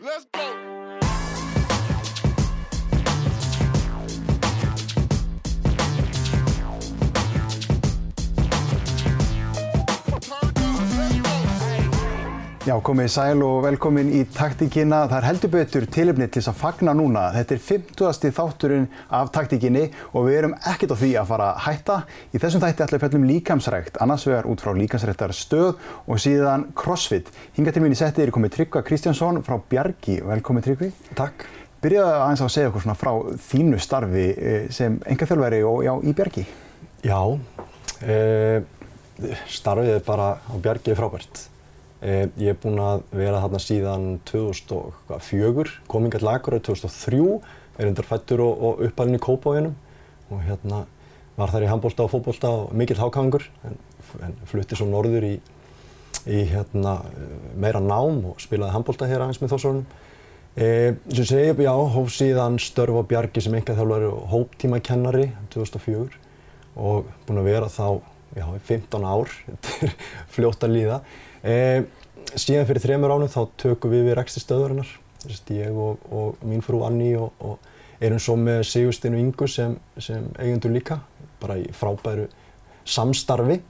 Let's go. Já, komið sæl og velkomin í taktíkina. Það er heldur betur tilöfnið til þess að fagna núna. Þetta er 50. þátturinn af taktíkinni og við erum ekkert á því að fara að hætta. Í þessum þætti ætla við fjallum líkamsrækt, annars vegar út frá líkamsræktar stöð og síðan crossfit. Hinga til mín í setti er komið Tryggva Kristjánsson frá Bjargi. Velkomin Tryggvi. Takk. Byrjaðu aðeins að segja okkur svona frá þínu starfi eh, sem enga þjálfæri og já, í Bjargi. Já, e, starfið er bara á Bjargi er frábært. E, ég er búinn að vera þarna síðan 2004, komingat lagur 2003, er undir fættur og, og uppalinn í Kópáinum og hérna var þar í handbólta og fótbólta og mikill hákangur en, en flutti svo norður í, í hérna, meira nám og spilaði handbólta hér aðeins með þóssorunum. E, sem segi, já, hóf síðan störf á Bjargi sem enga þjálfari og hóptímakennari 2004 og búinn að vera þá já, 15 ár, þetta er fljótt að líða. E, síðan fyrir þremur ánum þá tökum við við reksti stöðurinnar, ég og, og mín frú Anni og, og erum svo með Sigursteinu Ingu sem, sem eigundur líka, bara í frábæru samstarfi.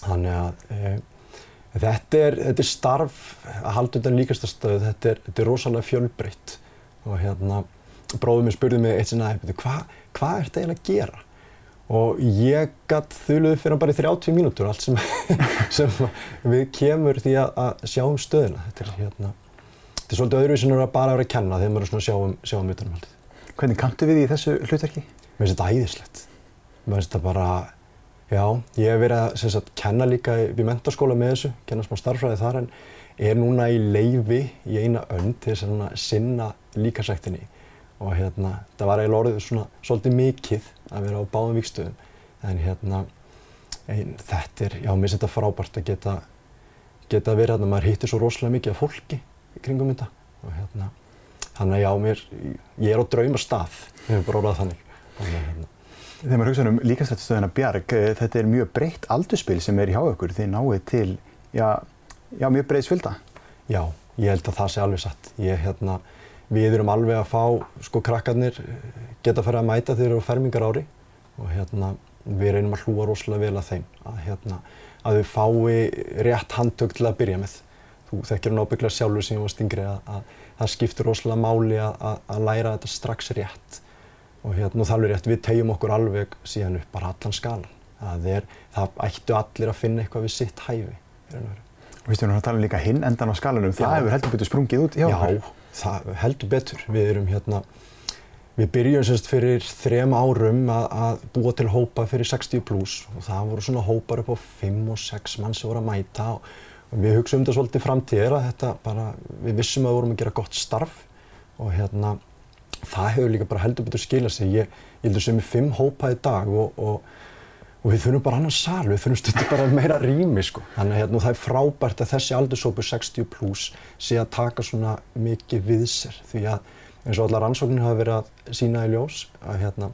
Þannig að e, þetta, er, þetta er starf að halda utan líkastastöðu, þetta er, þetta er rosalega fjölbreytt og hérna bróðum mér spurði mig eitt sinna, hvað hva er þetta eiginlega að gera? Og ég gætt þuluði fyrir hann bara í 30 mínútur allt sem, sem við kemur því að, að sjá um stöðina. Þetta er, hérna, þetta er svolítið öðruvísin að bara vera að kenna þegar maður er svona að sjá um, sjá um utanumhaldið. Hvernig kanntu við í þessu hlutverki? Mér finnst þetta æðislegt. Mér finnst þetta bara, já, ég hef verið að sagt, kenna líka í mentarskóla með þessu, kenna smá starfræði þar en er núna í leifi í eina önd til þess að sinna líkasæktinni og hérna, það var eiginlega orðið svona svolítið mikið að vera á báðum vikstöðum en hérna, ein, þetta er, já, mér finnst þetta frábært að geta geta verið hérna, maður hýttir svo rosalega mikið af fólki í kringum þetta. Og hérna, þannig að já, mér, ég er á drauma stað, ég hef bara orðað þannig. Þannig að hérna. Þegar maður hugsa um líkastættustöðuna Bjarg, eh, þetta er mjög breytt aldurspil sem er hjá ykkur, þið náið til, já, já mjög breytt svölda. Já, ég held að það sé alveg satt. Ég, hérna, við erum alveg að fá, sko krakkarnir geta farið að mæta þegar þeir eru fermingar ári og hérna við reynum að hlúa rosalega vel að þeim að hérna að þau fái rétt handtök til að byrja með. Þú þekkir hún ábygglega sjálfur sem ég var stingri að, að það skiptir rosalega máli að, að, að læra þetta strax rétt og hérna og það er rétt, við tegjum okkur alveg síðan upp bara allan skalan. Það er, það ættu allir að finna eitthvað við sitt hæfi. Og við stjórnum að tala líka hinn endan á skalanum, það hefur heldur betur sprungið út okkur. Já, það heldur betur. Við erum hérna, við byrjum semst fyrir þrem árum að, að búa til hópa fyrir 60 pluss og það voru svona hópar upp á 5 og 6 mann sem voru að mæta og, og við hugsaum þetta svolítið framtíðir að þetta bara, við vissum að við vorum að gera gott starf og hérna það hefur líka bara heldur betur skilað sig. Ég, ég heldur sem er fimm hópa í dag og, og, og við þurfum bara annan sal, við þurfum stundum bara meira rými sko. Þannig að hérna, það er frábært að þessi aldursópu 60 pluss sé að taka svona mikið við sér því að eins og allar rannsóknir hafa verið að sína í ljós að, hérna,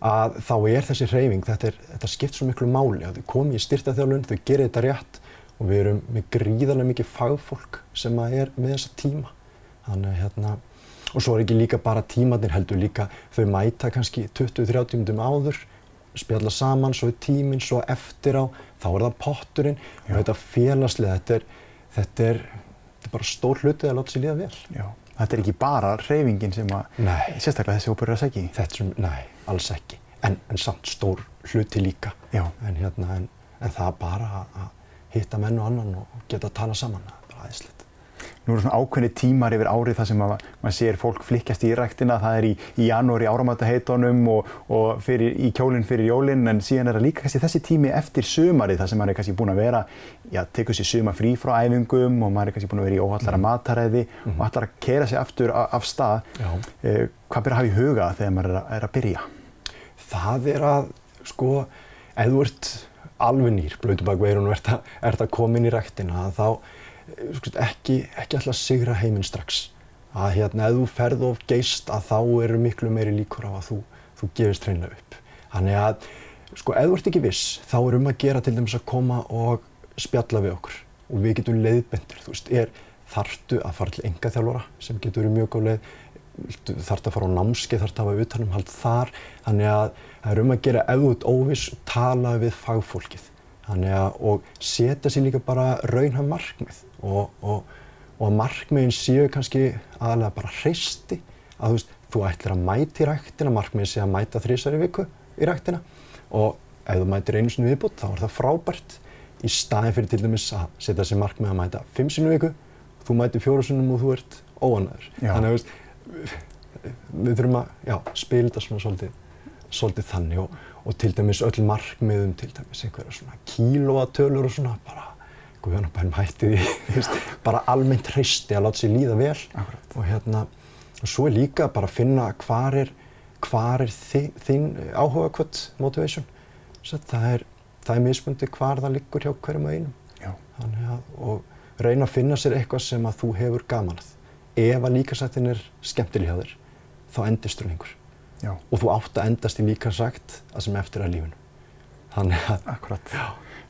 að þá er þessi hreyfing, þetta, er, þetta skipt svo miklu máli að þau komi í styrtaþjálfun, þau gerir þetta rétt og við erum með gríðarlega mikið fagfólk sem er með þessa tíma. Þannig að hérna, og svo er ekki líka bara tímanir heldur líka þau mæta kannski 20-30 minnum áður spjalla saman, svo er tíminn, svo eftir á þá er það potturinn Já. og þetta félagslega, þetta er, þetta er, þetta er bara stór hlutið að láta sér líða vel. Já, þetta er ekki bara hreyfingin sem að nei. sérstaklega þessi hópur er að segja í? Þetta sem, nei, alls ekki, en, en samt stór hluti líka, Já. en hérna, en, en það bara að hitta menn og annan og geta að tala saman, það er bara aðeinslegt. Nú eru svona ákveðni tímar yfir árið þar sem að, maður sér fólk flikkjast í ræktina. Það er í, í janúar í áramátaheitunum og, og fyrir, í kjólinn fyrir jólinn en síðan er það líka kannski þessi tími eftir sumarið þar sem maður er kannski búinn að vera, já, tekur sér suma frí frá æfingum og maður er kannski búinn að vera í óhallara mataræði mm -hmm. og ætlar að kera sig aftur af, stað. Eh, hvað byrja að hafa í huga þegar maður er að, er að byrja? Það er að, sko, ef þú ert alveg nýr, blöðubakveirun og ert að, ert að koma inn í ræktina þá ekki, ekki alltaf sigra heiminn strax. Að hérna, ef þú ferð of geist að þá eru miklu meiri líkur á að þú, þú gefist hreinlega upp. Þannig að, sko, ef þú ert ekki viss, þá er um að gera til dæmis að koma og spjalla við okkur og við getum leiðbendur, þú veist, er, þartu að fara til engaþjálfara sem getur verið mjög góð leið, þartu að fara á námskeið, þartu að hafa utanumhald þar, þannig að það er um að gera auðvut óviss og tala við fagfólkið. Þannig að, og setja sér líka bara raunhaf markmið og, og, og markmiðin séu kannski aðalega bara hreisti, að þú veist, þú ætlir að mæti í ræktina, markmiðin sé að mæta þrísar í viku í ræktina. Og ef þú mætir einu sinu viðbútt þá er það frábært. Í staðin fyrir til dæmis að setja sér markmið að mæta fimm sinu viku, þú mætir fjóru sinum og þú ert óanæður. Þannig að, veist, við þurfum að, já, spila þetta svona svolítið, svolítið þannig. Og og til dæmis öll markmiðum, til dæmis einhverja svona kílóatölur og svona bara, guðan og bænum hætti því, bara almennt hristi að láta sér líða vel Akkurat. og hérna, og svo er líka bara að finna hvar er, hvar er þi, þín áhuga kvöld motivation, það er, það er mismundi hvar það liggur hjá hverjum og einum. Að, og reyna að finna sér eitthvað sem að þú hefur gaman að. Ef að líkasættin er skemmtileg hjá þér, þá endist þú. Já. og þú átt að endast í líkansrækt að sem eftir að lífinu. Þannig að... Akkurat.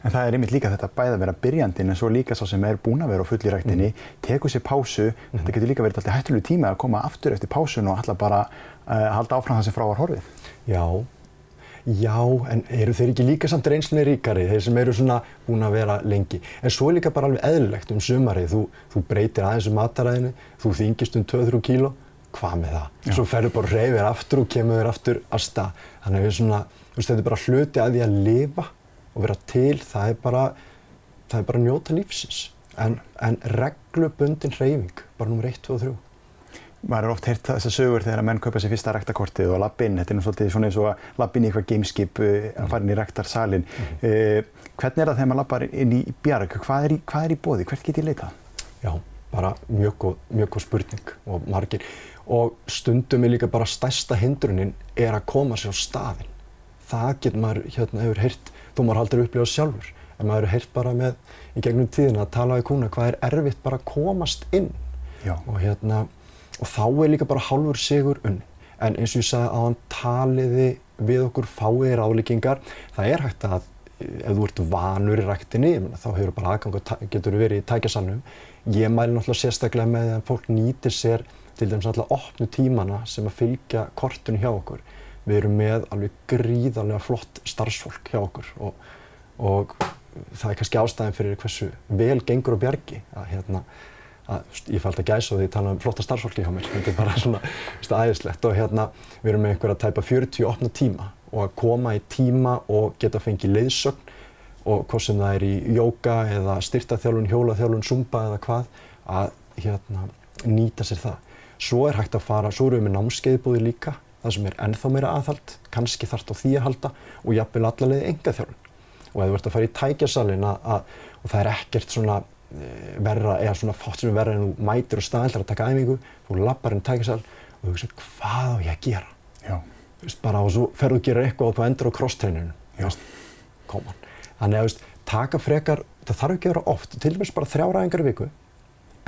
En það er einmitt líka þetta bæði að vera byrjandinn en svo líka svo sem er búin að vera á fulli ræktinni, mm. tekur sér pásu, mm. þetta getur líka verið alltaf hættulegu tíma að koma aftur eftir pásun og alltaf bara uh, halda áfram það sem frá var horfið. Já, já, en eru þeir ekki líka samt reynslinni ríkari, þeir sem eru svona búin að vera lengi. En svo er líka bara alveg eðlilegt um sumarið, þú, þú breytir aðeins um mataræðinu, þú þingist um 2-3 kíló hvað með það? Já. Svo ferður bara reyfir aftur og kemur aftur að stað. Þannig að þetta er bara hluti að því að lifa og vera til, það er bara, það er bara að njóta lífsins. En, en reglubundin reyfing, bara nummer 1, 2 og 3. Maður er oft heyrt þessar sögur þegar menn kaupa sér fyrsta ræktakortið og lappinn, þetta er svolítið svona eins og að lappinn í eitthvað gameskip uh, að fara inn í ræktarsalinn. Mm -hmm. uh, hvernig er það þegar maður lappar inn í bjarg? Hvað er í, hvað er í bóði? Hvert get ég leitað? Já, bara mjög góð, mjög góð spurning og margir og stundum er líka bara stærsta hindrunin er að koma sér á staðinn. Það getur maður, hérna, hefur heyrt, þó maður haldur upplifað sjálfur, en maður hefur heyrt bara með í gegnum tíðina að tala við kuna hvað er erfitt bara að komast inn. Já. Og hérna, og þá er líka bara hálfur sigur unni. En eins og ég sagði að hann taliði við okkur fáiði ráðlíkingar, það er hægt að ef þú ert vanur í ræktinni, þá hefur bara aðgang og getur verið í tækjasalunum. Ég mæli náttúrulega sérstaklega með að fólk nýtir sér til dæmis alltaf opnu tímana sem að fylgja kortun hjá okkur. Við erum með alveg gríðarlega flott starfsfólk hjá okkur og, og það er kannski ástæðin fyrir hversu vel gengur og bjargi að hérna, að ég fælt að gæsa því að tala um flotta starfsfólki hjá mér, þetta er bara svona aðeinslegt og hérna við erum með einhverja tæpa 40 opna tíma og að koma í tíma og geta fengið leiðsögn og hvort sem það er í jóka eða styrtaþjálfun, hjólaþjálfun, zumba eða hvað að hérna nýta sér það. Svo er hægt að fara, svo erum við með námskeiðbúði líka, það sem er ennþá meira aðhald, kannski þarft á því að halda og jafnvel allavega enga þjálfun. Og ef þú ert að fara í tækjasalinn að, og það er ekkert svona e, verra, eða svona fátt sem er verra en þú mætir og staðildar að taka æfingu, þú lappar inn í tækjasal og þú veist hvað á ég að gera? Já. Þú veist bara og svo ferðu að gera eitthvað og þú endur á crosstraininu, þú veist, koma. Þannig að þú veist, taka frekar, það þarf ekki að vera oft, til dæmis bara þrjá ræðingar í viku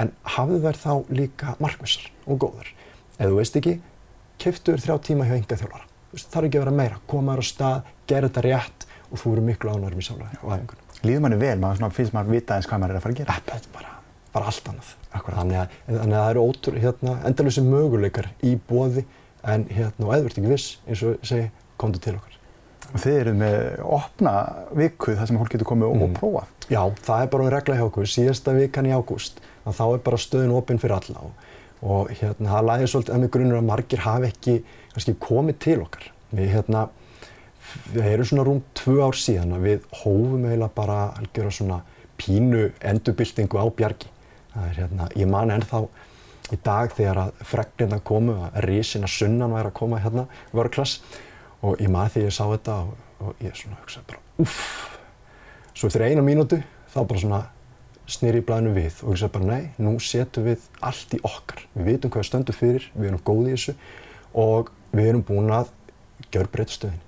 en hafðu þær þá líka markvissar og góðar. Ef þú veist ekki, keftu þér þrjá tíma hjá enga þjálfara. Það þarf ekki að vera meira. Koma þér á stað, gera þetta rétt og þú eru miklu ánægum í sálega og æfingunum. Líður manni vel, maður finnst maður vita eins hvað maður er að fara að gera? Þetta er bara, bara allt annað. Þannig að, þannig að það eru ótrú, hérna, endalusi möguleikar í bóði en hérna, og eðvert ekki viss, eins og segi, komdu til okkar. Og þið eru með opna viku þar sem fólk getur komið mm. og prófað? Já, það er bara um regla hjá okkur. Síðasta vikan í ágúst þá er bara stöðin opinn fyrir alla og, og hérna það lægir svolítið að mig grunnur að margir hafi ekki kannski, komið til okkar. Við hérna, við erum svona rúm tvö ár síðan að við hófum eiginlega bara að gera svona pínu endurbyltingu á bjargi. Það er hérna, ég man ennþá í dag þegar að fregnirna komu að risina sunnan væri að koma hérna í varu klass og ég man þegar ég sá þetta og, og ég svona hugsaði bara uff. Svo eftir eina mínútu þá bara svona snýri í blæðinu við og ég sagði bara nei, nú setjum við allt í okkar. Við vitum hvað við stöndum fyrir, við erum góði í þessu og við erum búin að gjör breyta stöðin.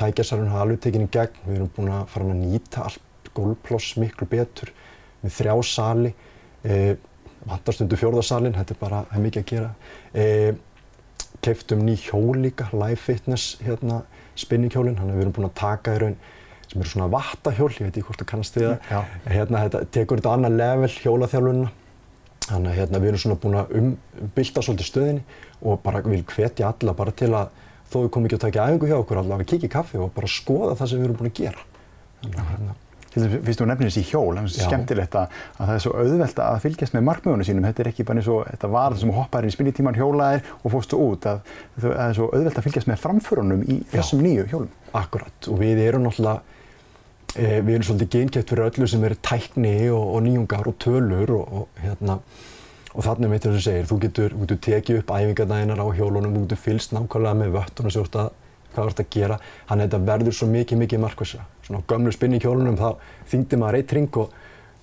Tækjasalun hafa alveg tekinn í gegn, við erum búin að fara að nýta allt gólploss miklu betur með þrjá sali, e, vantarstundu fjórðasalinn, þetta er bara, er mikið að gera. E, Keiftum ný hjól líka, Live Fitness hérna, spinninghjólinn, þannig að við erum búin að taka í raun sem eru svona vattahjól, ég veit ekki hvort þú kannast við það. Hérna, þetta tekur þetta annað level hjólaþjálfunna Þannig að hérna, við erum svona búin að umbylta svolítið stöðinni og bara vil hvetja alla bara til að þó við komum ekki að taka æfingu hjá okkur allavega að kikið í kaffi og bara skoða það sem við erum búin að gera. Þannig að hérna, Til þess fyrst þú nefnir þessi hjól, það er Já. skemmtilegt að, að það er svo auðvelt að fylgjast með markmiðunum sínum. Þetta er ekki bara eins og þetta var það sem hoppaðir inn í spinnitíman hjólaðir og fórstu út. Að, það er svo auðvelt að fylgjast með framförunum í þessum nýju hjólum. Akkurat og við erum náttúrulega, við erum svolítið geinkjæft fyrir öllu sem er tækni og, og nýjungar og tölur og, og hérna og þannig með þetta sem segir, þú getur, getur tekið upp æfingarnæginar á hjólunum, þú getur fylgst nákvæmlega með þú ert að, hvað þú ert að gera, þannig að þetta verður svo mikið, mikið markvissa. Svona á gömlu spinni í hjólunum þá þyngdi maður eitt ring og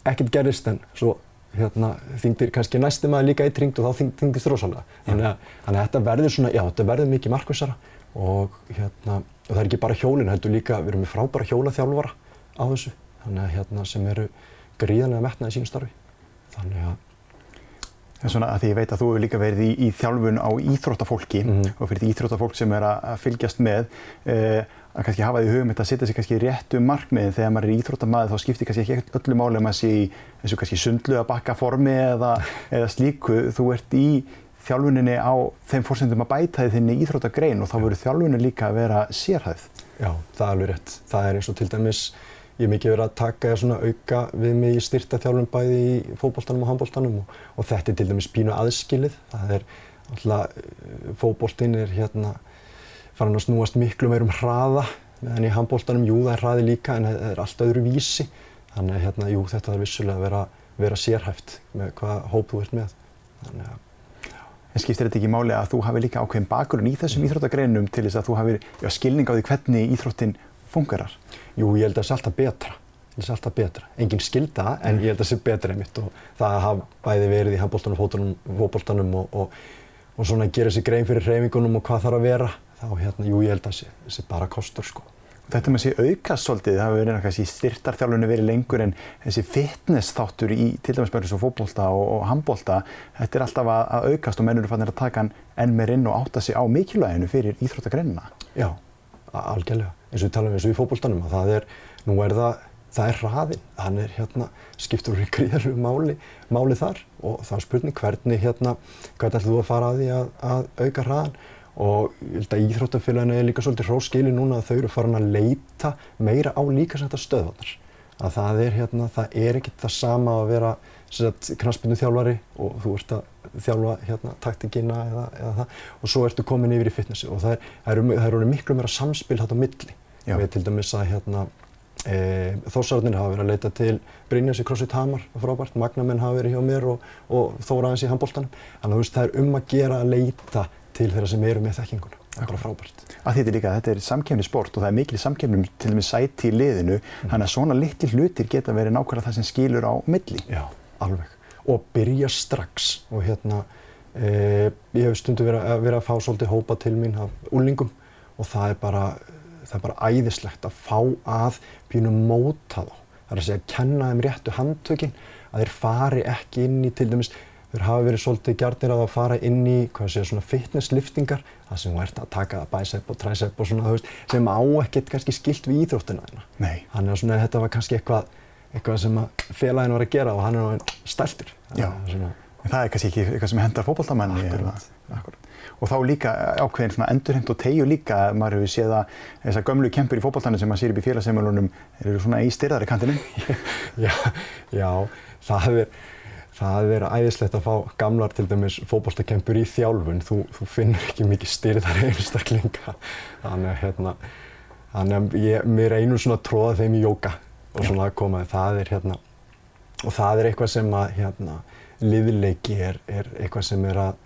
ekkert gerist en svo hérna þyngdir kannski næsti maður líka eitt ring og þá þyng, þyngdist rosalega. Þannig að, þannig að þetta verður svona, já þetta verður mikið markvissara og hérna, og það er ekki bara hjólinn, heldur líka, við erum með frábæra hjólaþjálfara á þessu, þannig að hérna sem eru gríðanlega metnaði í sínu starfi. Þannig að, Það er svona að því ég veit að þú hefur líka verið í, í þjálfun á íþróttafólki Mhm. og fyrir því íþróttafólk sem er að, að fylgjast með uh, að kannski hafa því hugum þetta að setja sig kannski rétt um markmiðin þegar maður er íþróttamaður þá skiptir kannski ekki öllu máli að maður sé í og kannski sundlu að bakka formi eða, eða slíku. Þú ert í þjálfuninni á þeim fórsendum að bæta því þinni íþróttagrein og þá verður þjálfunin líka að vera sérhæð. já, það er alveg rétt. Það er eins og til dæmis, ég hef mikið verið að taka svona auka við mig í styrtaþjálfun bæði í fótboltanum og handboltanum og, og þetta er til dæmis pínu aðskilið. Það er alltaf, fótboltin er hérna farin að snúast miklu meir um hraða meðan í handboltanum, jú það er hraði líka en það er allt öðru vísi. Þannig hérna, jú þetta er vissulega að vera, vera sérhæft með hvað hóp þú ert með. Þannig að, En skiptir þetta ekki máli að þú hafi líka ákveðin bakgrunn í þessum íþróttagreinum til þess að þú hafi skilning á því hvernig íþróttin fungerar? Jú, ég held að það sé alltaf betra. Það sé alltaf betra. Engin skilda, en ég held að það sé betra einmitt og það hafa bæði verið í handbóltanum, fótunum, fótboltanum og, og, og svona gera sér grein fyrir hreyfingunum og hvað þarf að vera. Þá hérna, jú, ég held að það sé, bara kostur, sko. Þetta með þessi aukast svolítið, það hefur verið kannski styrtarþjálfunni verið lengur en þessi fitness þáttur í til dæmis bara eins og fótbolta og, og handbolta, þetta er alltaf að, að aukast og menn eru fannir að taka hann enn meir inn og átta sig á mikilvæginu fyrir íþróttagreinina. Já, algjörlega. Eins og við talum eins og í fótboltanum að það er, nú er það, það er hraðinn. Hann er hérna, skiptur úr í gríðarlegu máli, máli þar og það er spurning hvernig hérna, hvernig ætlum þú að fara að því að, að auka hraðan og ég held að íþróttafélaginu er líka svolítið hróskili núna að þau eru farin að leita meira á líkasætta stöðvarnar. Að það er hérna, það er ekkert það sama að vera knaspinu þjálfari og þú ert að þjálfa hérna taktikina eða, eða það og svo ertu komin yfir í fitnessi og það er, það eru, það eru miklu meira samspil þetta á milli. Já. Við til dæmis að hérna e, Þórsararnir hafa verið að leita til Brynjars í CrossFit Hamar, frábært, Magnamenn hafa verið hjá mér og, og Þóra aðeins í handbóltanum. Þannig að það er um að gera að leita til þeirra sem eru með þekkinguna. Það er bara frábært. Að þetta er líka, þetta er samkefnisport og það er mikil samkefnum til dæmis sæti í liðinu, þannig að svona litli hlutir geta verið nákvæmlega það sem skilur á milli. Já, alveg. Og byrja strax og hérna, e, ég hef stundu verið að, verið að fá svolítið hópa til mín af úlingum og það er bara, það er bara æðislegt að fá að pínu móta þá. Það er að segja að kenna þeim réttu handtökin, að þeir fari ekki inn í til dæmis, þeir hafa verið svolítið gjarnir að fara inn í, hvað sé, svona fitnessliftingar, það sem þú ert að taka bicep og tricep og svona, veist, sem á ekkert kannski skilt við íþróttina. Þannig að svona, þetta var kannski eitthvað, eitthvað sem félagin var að gera og hann er náttúrulega stæltur. Já. Svona, En það er kannski ekki eitthvað sem hendar fótballtamanni. Akkurat. Akkurat. Og þá líka ákveðin svona endurheimt og tegju líka, maður hefur séð að þessar gömlu kempur í fótballtanum sem maður sér upp í félagsheimilunum eru svona í styrðari kantinum. já, já, það er, það er æðislegt að fá gamlar til dæmis fótballtakempur í þjálfun. Þú, þú finnur ekki mikið styrðari einstaklinga. Þannig að hérna, þannig að ég, mér reynur svona tróða þeim í jóka og svona að koma. Það er hérna, og það er eitthvað sem að hérna, liðleiki er, er eitthvað sem er að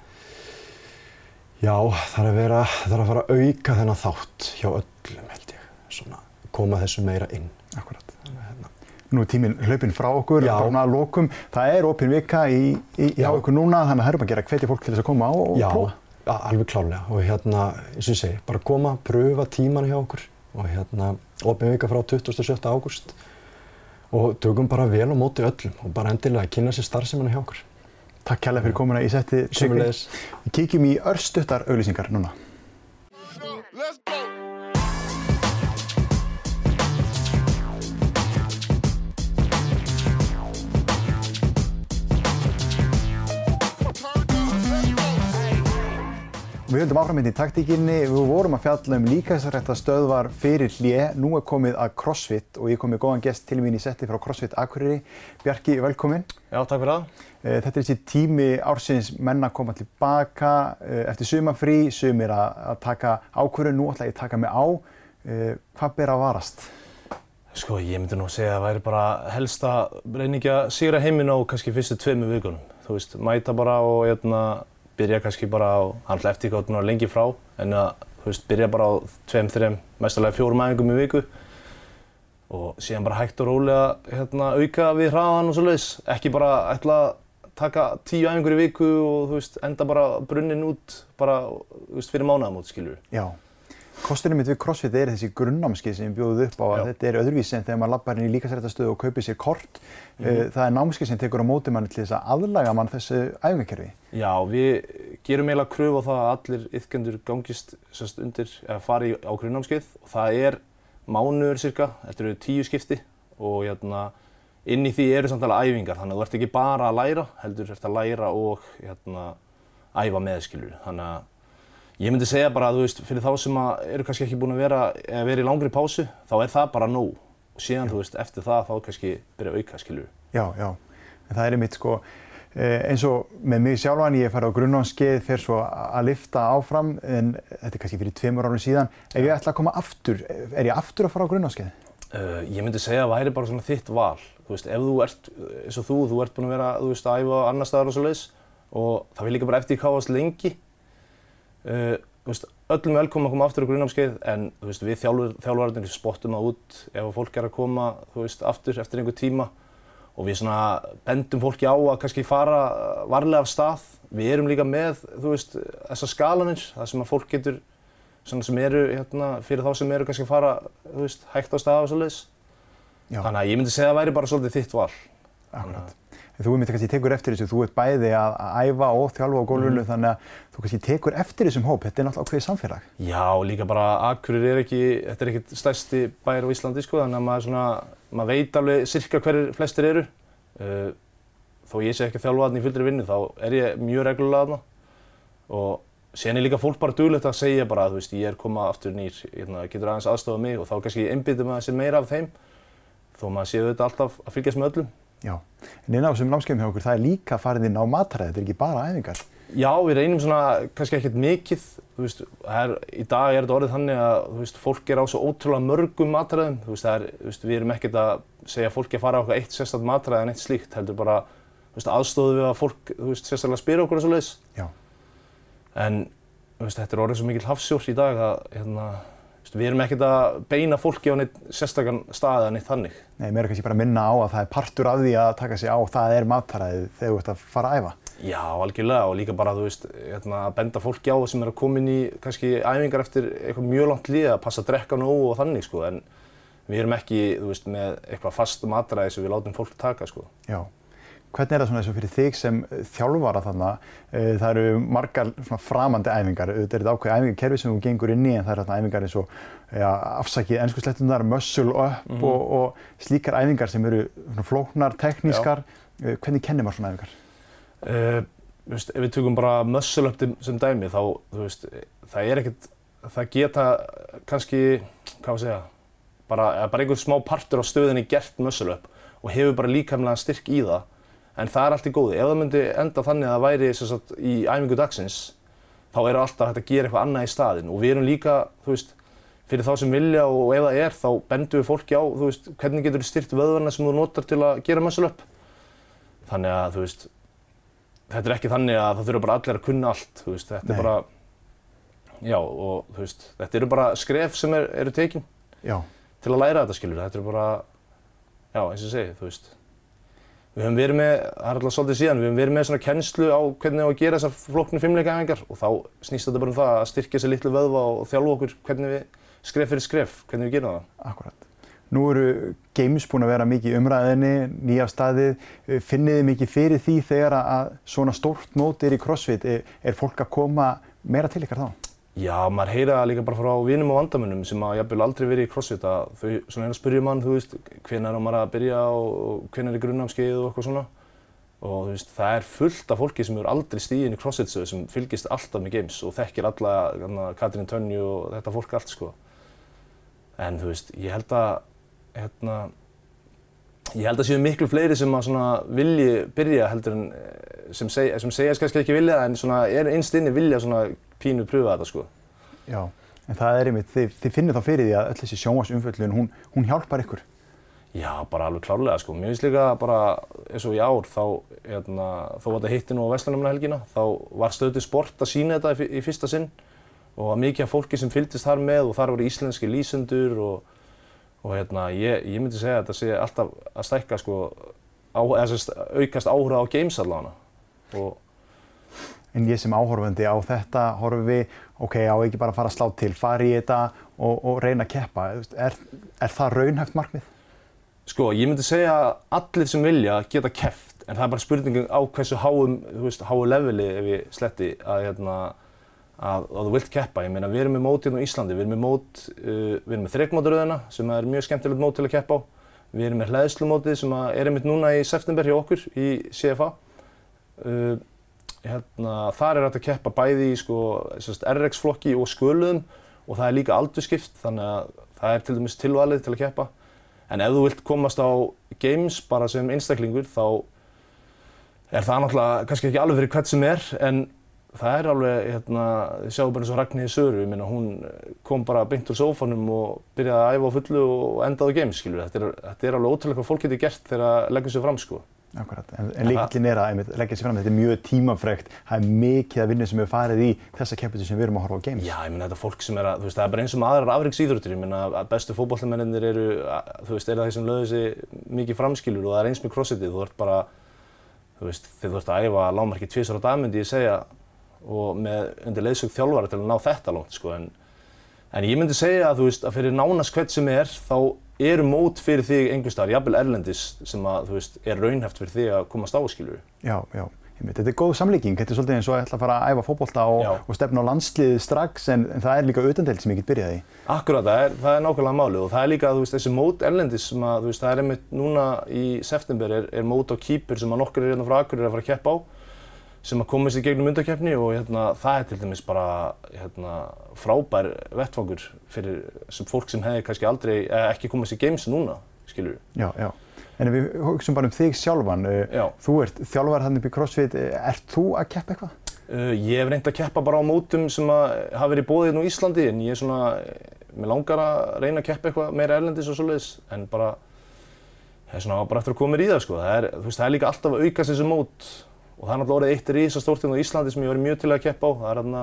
Já, er að vera, er að fara að auka þennan þátt hjá öllum held ég, svona koma þessu meira inn. Akkurat. Þannig að hérna, Nú er tíminn hlaupinn frá okkur, Já. bara að lokum. Það er opin vika í, í, hjá Já. ykkur núna, þannig að það er bara að gera hvetja fólk til þess að koma á og já, prófa. ja, alveg klálega og hérna, eins og ég segi, bara koma, pröfa tíman hjá okkur og hérna, opin vika frá 27. ágúst og tökum bara vel á móti öllum og bara endilega kynna sér starfseminna hjá okkur. Takk kærlega fyrir komuna í setti. Sömuleiðis. Við kíkjum í örstuttar auglýsingar núna. Við höldum áfram hérna í taktíkinni, við vorum að fjalla um líkasrækta stöðvar fyrir hlje, nú er komið að CrossFit og ég kom með góðan gest til mín í setti frá CrossFit Akureyri. Bjarki, velkomin. Já, takk fyrir það. Eh, þetta er þessi tími ársins menna að koma tilbaka eh, eftir sumafrí, sumir að, að taka ákvörðu, nú ætla ég að taka mig á. Eh, hvað ber að varast? Sko, ég myndi nú að segja að það væri bara helst að að sigra heiminn á kannski fyrstu tveimu vikunum. Þú veist, mæta bara og hérna, byrja kannski bara á, hann eftir gátt núna lengi frá, en að, þú veist, byrja bara á tveim, þreim, mestalega fjórum æfingum í viku og síðan bara hægt og rólega hérna, auka við hraðan og svo leiðis. Ekki bara ætla að taka tíu æfingur í viku og þú veist, enda bara brunnin út bara, þú veist, fyrir mánaðamót, skilur við. Já. Kosturinn mitt við CrossFit er þessi grunnámskið sem bjóðuð upp á að Já. þetta er öðruvísi en þegar maður lappar inn í líkasrættastöðu og kaupir sér kort. Mhm. Það er námskið sem tekur á móti manni til þess að aðlaga mann þessu æfingakerfi. Já, við gerum eiginlega kröfu á það að allir yfkendur gangist sérst, undir eða fari á grunnnámskeið og það er mánuður cirka, þetta eru tíu skipti og hérna, inn í því eru samt alveg æfingar þannig að þú ert ekki bara að læra, heldur ert að læra og hérna, æfa með skilur. Ég myndi segja bara að þú veist, fyrir þá sem eru kannski ekki búin að vera, vera í langri pásu, þá er það bara nóg og síðan þú veist, eftir það þá kannski byrja að auka skilur. Já, já. En það er einmitt sko, eh, eins og með mig sjálfan, ég fær á grunnámskeið, fer svo að lifta áfram, en þetta er kannski fyrir tveimur árum síðan. Ef ég ætla að koma aftur, er ég aftur að fara á grunnámskeið? Uh, ég myndi segja að það væri bara svona þitt val. Þú veist, ef þú ert eins og þú, þú ert búinn að vera, þú veist, að æfa annar staðar og svo leiðis og það vil líka bara eftir káast lengi. Uh, veist, öllum velkomum að koma aftur á grunnámskeið en veist, við þjálfur, þjálfararnir spottum það út ef að fólk er að koma, veist, aftur eftir einhver tíma og við bendum fólki á að kannski fara varlega af stað. Við erum líka með, þessar skalanir, það sem að fólk getur, sem eru, hérna, fyrir þá sem eru kannski að fara, hægt á stað og svo leiðis. Já, Þannig að ég myndi segja að það væri bara svolítið þitt val. akkurat. En þú einmitt kannski tekur eftir þessu, þú ert bæði að að æfa og þjálfa á gólfinu, Mhm. þannig að þú kannski tekur eftir þessum hóp. Þetta er náttúrulega ákveðið samfélag. Já, líka bara Akureyri er ekki, þetta er ekkert stærsti bær á Íslandi sko, þannig að maður svona, maður veit alveg cirka hverjir flestir eru. Uh, þó ég sé ekki að þjálfa þarna í fullri vinnu, þá er ég mjög reglulega þarna. Og síðan er líka fólk bara duglegt að segja bara, þú veist, ég er komað aftur nýr, hérna, getur aðeins aðstofað mig og þá kannski einbyttum maður sér meira af þeim. Þó maður séu þetta alltaf að fylgjast með öllum. Já. En inn á þessum námskeiðum hjá okkur, það er líka farið inn á mataræði, þetta er ekki bara æfingar. Já, við reynum svona kannski ekkert mikið, þú veist, er, í dag er þetta orðið þannig að, þú veist, fólk er á svo ótrúlega mörgum matræðum, þú veist, það er, þú veist, við erum ekkert að segja fólki að fara á eitthvað eitt sérstaklega matræði en eitt slíkt, heldur bara, þú veist, aðstóðu við að fólk, þú veist, sérstaklega spyrir okkur og svo leiðis. Já. En, þú veist, þetta er orðið svo mikill hafsjór í dag að, hérna, veist, við erum ekkert að beina fólki á neitt sérstakann stað eða neitt þannig. Nei, mér er kannski bara að minna á að það er partur af því að taka sig á, það er mataræðið þegar þú ert að fara að æfa. Já, algjörlega og líka bara, þú veist, hérna, að benda fólki á sem er að koma inn í kannski æfingar eftir eitthvað mjög langt líð að passa að drekka nógu og þannig, sko, en við erum ekki, þú veist, með eitthvað fast matræði sem við látum fólk taka, sko. Já. Hvernig er það svona eins og fyrir þig sem eh, þjálfara þarna? Eh, Það eru margar svona framandi æfingar. Þetta er þetta ákveð æfingarkerfi sem þú gengur inn í en það eru þarna æfingar eins og ja, afsakið ennsku slettunar, muscle up Mhm. og, og slíkar æfingar sem eru svona flóknar, teknískar. Eh, Hvernig kennir maður svona æfingar? Uh, veist, ef við tökum bara muscle up sem dæmi, þá, veist, það er ekkert, það geta kannski, hvað var að segja, bara, bara einhver smá partur á stöðinni gert muscle up og hefur bara líkamlega styrk í það, en það er allt í góði. Ef það myndi enda þannig að það væri sagt, í æfingu dagsins, þá er alltaf hægt að gera eitthvað annað í staðinn og við erum líka, þú veist, fyrir þá sem vilja og ef það er, þá bendum við fólki á, þú veist, hvernig getur þú styrt vöðvarna sem þú notar til að gera up. Þannig að, þú veist, þetta er ekki þannig að það þurfa bara allir að kunna allt, þú veist, þetta Nei. er bara, já, og þú veist, þetta eru bara skref sem er, eru tekin Já. til að læra þetta, skilur, þetta eru bara, já, eins og segi, þú veist, við höfum verið með, það er alltaf svolítið síðan, við höfum verið með svona kennslu á hvernig á að gera þessar flóknu fimmleikaæfingar og þá snýst þetta bara um það að styrkja þessi litlu vöðva og þjálfa okkur hvernig við, skref fyrir skref, hvernig við gerum það. Akkurat. Nú eru games búin að vera mikið umræðinni, nýja staðið. Finnið þið mikið fyrir því þegar að svona stórt mót er í CrossFit? Er, er fólk að koma meira til ykkar þá? Já, maður heyra líka bara frá vinum og vandamunum sem að jafnvel aldrei verið í crossfit að þau svona er að spyrja mann, þú veist, hvenær á maður að byrja og, hvenær er grunnnámskeið og eitthvað svona og þú veist, það er fullt af fólki sem eru aldrei stíðin í crossfit-stöðu sem fylgist alltaf með games og þekkir alla hérna, Katrín Tönju og þetta fólk allt sko. En þú veist, ég held að, hérna, ég held að séu miklu fleiri sem að svona vilji byrja heldur en eh, sem, seg, sem segja kannski ekki vilja en svona er einst inni vilja svona pínu pröfa þetta sko. Já, en það er einmitt, þið, þið finnir þá fyrir því að öll þessi sjónvarsumfjöllun, hún, hún hjálpar ykkur. Já, bara alveg klárlega sko. Mér finnst líka bara eins og í ár þá, hérna, þó að þetta hitti nú á Vestlunumna helgina, þá var stöðið sport að sína þetta í, fyr- í fyrsta sinn og var mikið af fólki sem fylgdist þar með og þar voru íslenski lýsendur og, og hérna, ég, ég myndi segja að þetta sé alltaf að stækka sko, á, eða aukast áhuga á games allavega. Og En ég sem áhorfandi á þetta horfi, ok, á ekki bara að fara að slá til, fara í þetta og, og reyna að keppa. Er, er það raunhæft markmið? Sko, ég myndi segja að allir sem vilja geta keft, en það er bara spurningum á hversu háum, þú veist, háu leveli ef ég sletti að, hérna, að, að þú vilt keppa. Ég meina, við erum með mót hérna á Íslandi, við erum með mót, uh, við erum með þreikmótaröðina sem er mjög skemmtilegt mót til að keppa á. Við erum með hlæðslumótið sem er einmitt núna í september hjá okkur í CFA. Uh, hérna, þar er hægt að keppa bæði í sko, RX-flokki og sköluðum og það er líka aldurskipt þannig að það er til dæmis tilvalið til að keppa. En ef þú vilt komast á games bara sem einstaklingur þá er það náttúrulega kannski ekki alveg fyrir hvert sem er en það er alveg, hérna, þið sjáum bara eins og Ragnhildi Söru, ég meina hún kom bara beint úr sófanum og byrjaði að æfa á fullu og endaði games, skilur. Þetta er, þetta er alveg ótrúlega hvað fólk getur gert þegar það leggur sér fram, sko. Akkurat, en, líkillin er að leggja sér fram, þetta er mjög tímafrekt, það er mikið að vinna sem hefur farið í þessa keppinu sem við erum að horfa á games. Já, ég meina þetta er fólk sem er að, þú veist, það er bara eins og með aðrar afriksýþróttir, ég meina að bestu fótballtamennir eru, að- þú veist, eru það sem lögðu sig mikið framskilur og það er eins með crossfitið, þú ert bara, þú veist, þegar þú ert að æfa lágmarki tvisar á dag myndi ég segja og með undir leiðsög þjálfara til að ná þetta langt, sko, en, en ég myndi segja að, veist, að fyrir nánast hvert sem er, þá eru mót fyrir þig einhvers staðar, jafnvel erlendis, sem að, þú veist, er raunhæft fyrir þig að komast á, skilur Já, já, einmitt, þetta er góð samlíking, þetta er svolítið eins og að ætla að fara að æfa fótbolta og, og stefna á landsliðið strax en, en það er líka utandelt sem ég get byrjað í. Akkurat, það er, það er nákvæmlega málið og það er líka, þú veist, þessi mót erlendis sem að, þú veist, það er einmitt núna í september er, er mót á Kýpur sem að nokkur er hérna frá Akureyri að fara að keppa á sem að komast í gegnum undakeppni og hérna, það er til dæmis bara hérna, frábær vettfangur fyrir sem fólk sem hefði kannski aldrei, eh, ekki komast í games núna, skilur við. Já, já. En ef við hugsaum bara um þig sjálfan, uh, Já. þú ert þjálfar hann upp í CrossFit, uh, ert þú að keppa eitthvað? Uh, ég hef reynd að keppa bara á mótum sem að hafa verið bóðið hérna á Íslandi en ég er svona, eh, mér langar að reyna að keppa eitthvað meira erlendis og svoleiðis en bara, það er svona bara eftir að koma mér í það sko. Það er, veist, það er líka alltaf að aukast þessi mót og það er náttúrulega orðið eitt risastórt hérna á Íslandi sem ég verið mjög til að keppa á. Það er hérna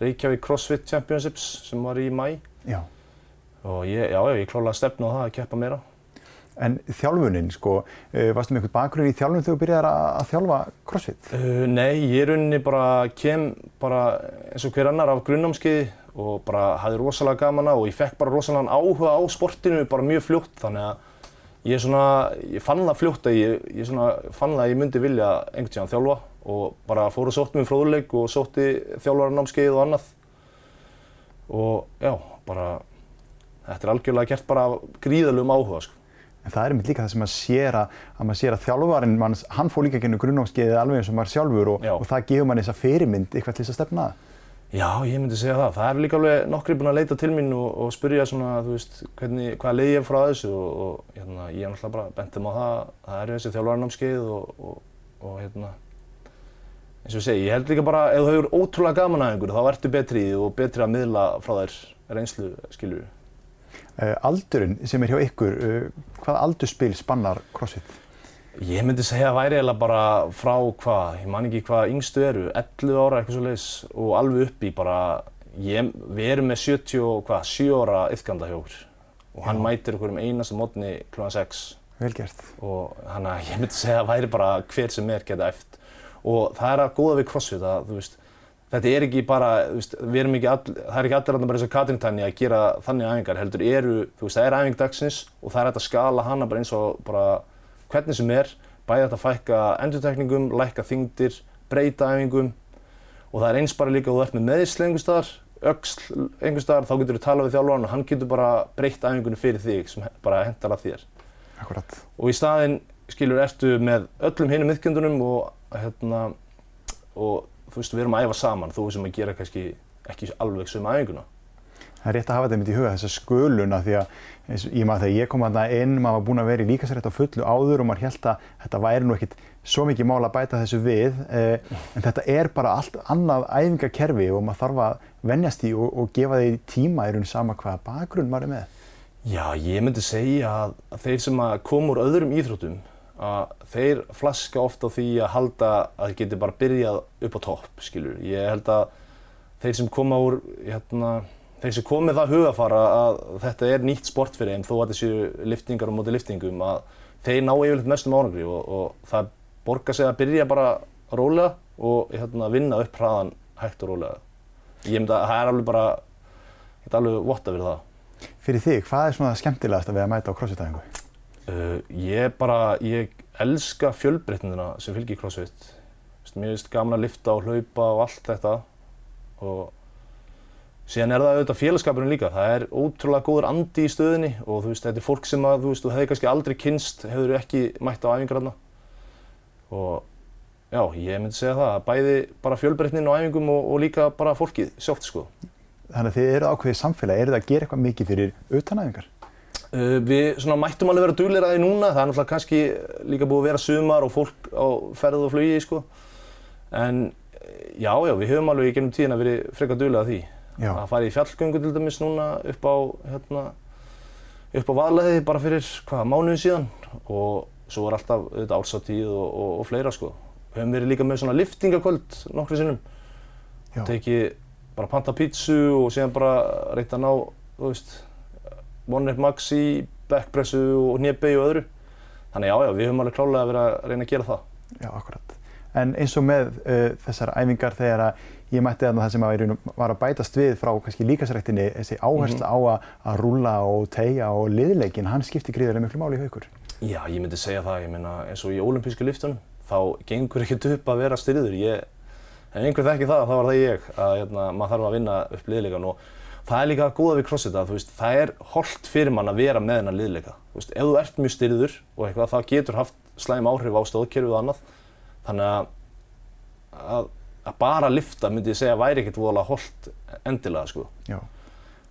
Reykjavík CrossFit Championships sem var í mæ Já. og ég, já, ég klála að stefna á það að keppa meira. En þjálfunin, sko, uh, varstu með eitthvað bakgrunn í þjálfun þegar þú byrjaðir að, þjálfa CrossFit? Uh, nei, ég rauninni bara kem bara eins og hver annar af grunnnámskiði og bara hafði rosalega gaman að og ég fekk bara rosalega áhuga á sportinu bara mjög fljótt þannig að ég svona, ég fann það fljótt að ég, ég fann það að ég myndi vilja einhvern tíðan þjálfa og bara fór og sótti mér fróðuleik og sótti þjálfararnámskeið og annað og já, bara þetta er algjörlega gert bara af gríðarlegum áhuga sko. En það er einmitt líka það sem maður sér að, að sér að þjálfarinn, manns, hann fór líka gennum grunnnámskeiðið alveg eins og maður sjálfur og, og það gefur mann þessa fyrirmynd eitthvað til þess að stefna að. Já, ég myndi segja það. Það er líka alveg nokkri búin að leita til mín og, og spyrja svona, þú veist, hvernig, hvaða leið ég er frá þessu og, og hérna, ég er náttúrulega bara bentum á það, það eru þessi þjálfarnámskeið og, og, hérna, eins og ég segi, ég held líka bara, ef þú hefur ótrúlega gaman að einhverju, þá ertu betri í því og betri að miðla frá þær reynslu, við. Uh, aldurinn sem er hjá ykkur, uh, hvaða aldurspil spannar CrossFit? Ég myndi segja að væri eiginlega bara frá hvað, ég man ekki hvað yngstu eru, 11 ára eitthvað svo leiðis og alveg upp í bara, ég, við erum með 70 og hvað, 7 ára yfkanda hjá okkur og hann Já. mætir okkur um einasta mótni kl. 6 Vel gert. og hann að ég myndi segja að væri bara hver sem er geta eftir og það er að góða við CrossFit að þú veist, þetta er ekki bara, þú veist, við erum ekki all, það er ekki allir þarna bara eins og Katrín Tanni að gera þannig æfingar, heldur eru, þú veist, það er æfing dagsins og það er hægt að skala hana bara eins og bara hvernig sem er, bæði hægt að fækka endurtekningum, lækka þyngdir, breyta æfingum og það er eins bara líka að þú ert með meðsli einhvers staðar, öxl einhvers staðar, þá getur þú talað við þjálfarinn og hann getur bara breytt æfingunni fyrir þig sem bara hentar að þér Akkurat. og í staðinn skilur, ertu með öllum hinum miðkjöndunum og, hérna, og þú veist, við erum að æfa saman, þú sem að gera kannski ekki alveg sömu æfinguna. Það er rétt að hafa þetta mitt í huga, þessa sköluna því að ég maður þegar ég kom að það inn, maður var búinn að vera í líkasrætt á fullu áður og maður held að þetta væri nú ekkit svo mikið mál að bæta þessu við eh, en þetta er bara allt annað æfingakerfi og maður þarf að vennjast í og, og gefa því tíma í raun sama hvaða bakgrunn maður er með. Já, ég myndi segja að, þeir sem úr öðrum íþróttum að þeir flaska ofta á því að halda að geti bara byrjað upp á topp, skilur. Ég held að þeir sem koma úr, hérna, þeir sem kom með það hugafara að þetta er nýtt sport fyrir þeim þó að þessu liftingar og móti liftingum að þeir ná yfirleitt mestum ánangri og, og það borgar sig að byrja bara rólega og hérna, vinna upp hraðan hægt og rólega. Ég myndi að það er alveg bara, ég get alveg votta fyrir það. Fyrir þig, hvað er svona skemmtilegast að við að mæta á crossfit-æfingu? Uh, ég bara, ég elska fjölbreytnina sem fylgir crossfit. Mér finnst gaman að lifta og hlaupa og allt þetta og síðan er það auðvitað félagskapurinn líka. Það er ótrúlega góður andi í stöðinni og þú veist, þetta er fólk sem að, þú veist, þú hefði kannski aldrei kynst, hefur ekki mætt á æfingar þarna. Og já, ég myndi segja það, bæði bara fjölbreytnin á æfingum og, og líka bara fólkið sjálft, sko. Þannig að þið eru ákveðið samfélag, eru það að gera eitthvað mikið fyrir utanæfingar? Uh, við svona, mættum alveg vera duglir að því núna, það er náttúrulega kannski líka búið að vera sumar og fólk á ferð og flugi sko. En já, já, við höfum alveg í gennum tíðin að verið frekar duglir að því. Já. Að fara í fjallgöngu til dæmis núna upp á, hérna, upp á vaðleði bara fyrir, hvað, mánuðin síðan. Og svo var alltaf auðvitað ársatíð og, og, og fleira sko. Við höfum verið líka með svona liftingaköld nokkru sinnum. Tekið bara panta pítsu og síðan bara reynt að ná, þú veist, one rep max í backpressu og hnébei og öðru. Þannig já, já, við höfum alveg klálega vera að reyna að gera það. Já, akkurat. En eins og með uh, þessar æfingar þegar að ég mætti þarna það sem að var að bætast við frá kannski líkasræktinni, þessi áhersla á að, rúlla og tegja og liðleikin, hann skipti gríðarlega miklu máli í haukur. Já, ég myndi segja það, ég meina eins og í olimpísku liftunum, þá gengur ekkert upp að vera styrður. Ég, ef einhver þekki það, þá var það ég, að hérna, maður þarf að vinna upp liðleikan og það er líka góða við crossfit að þú veist, það er holdt fyrir mann að vera með hennar liðleika. Þú veist, ef þú ert mjög styrður og eitthvað, það getur haft slæm áhrif á stóðkerfið og annað. Þannig að, að, að bara lifta myndi ég segja væri ekkert voðalega holdt endilega, sko. Já.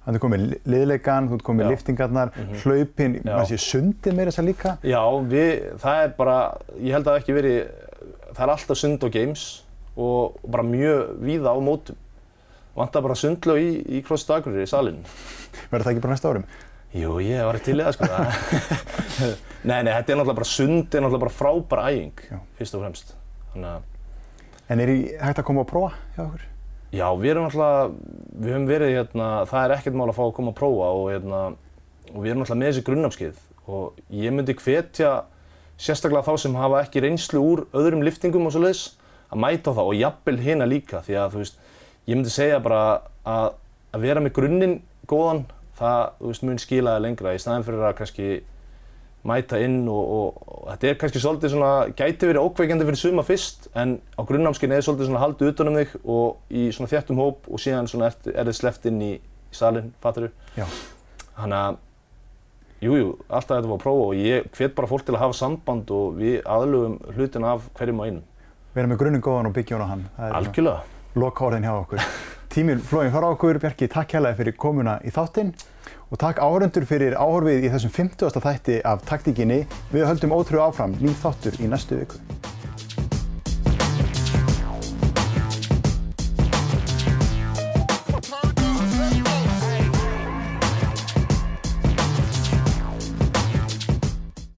Þannig komið liðleikan, þú komið liftingarnar, Mhm. hlaupin, Já. maður sé sundið meira þess að líka. Já, við, það er bara, ég held að það ekki verið, það er alltaf sund og games og bara mjög víða á mótum. Vantar bara sundlög í, í CrossFit Akureyri í salinn. Verður það ekki bara næsta árum? Jú, ég var til í það sko. nei, nei, þetta er náttúrulega bara sund, er náttúrulega bara frábær æfing, Já. fyrst og fremst. Þannig að, En er í, hægt að koma og prófa hjá okkur? já, við erum náttúrulega, við höfum verið hérna, það er ekkert mál að fá að koma að prófa og hérna, og við erum náttúrulega með þessi grunnafskið og ég myndi hvetja sérstaklega þá sem hafa ekki reynslu úr öðrum liftingum og svo leiðis að mæta á það og jafnvel hina líka því að þú veist, ég myndi segja bara að, að vera með grunninn góðan, það, þú veist, mun skila það lengra í staðin fyrir að kannski mæta inn og, og, og þetta er kannski svolítið svona, gæti verið ókveikjandi fyrir suma fyrst en á grunnámskinni er svolítið svona haldið utan um þig og í svona þjættum hóp og síðan svona er, er þið sleppt inn í, í salin, fattur Já. Þannig að, jújú, jú, alltaf þetta var að prófa og ég hvet bara fólk til að hafa samband og við aðlugum hlutina af hverjum og einum. Vera með grunninn góðan og byggja hún á hann. Algjörlega. loka orðin hjá okkur. Tíminn flóin fara okkur, Bjarki, takk hérlega fyrir komuna í þáttinn og takk áhörundur fyrir áhorfið í þessum 50. þætti af taktíkinni. Við höldum ótrúið áfram, nýð þáttur í næstu viku.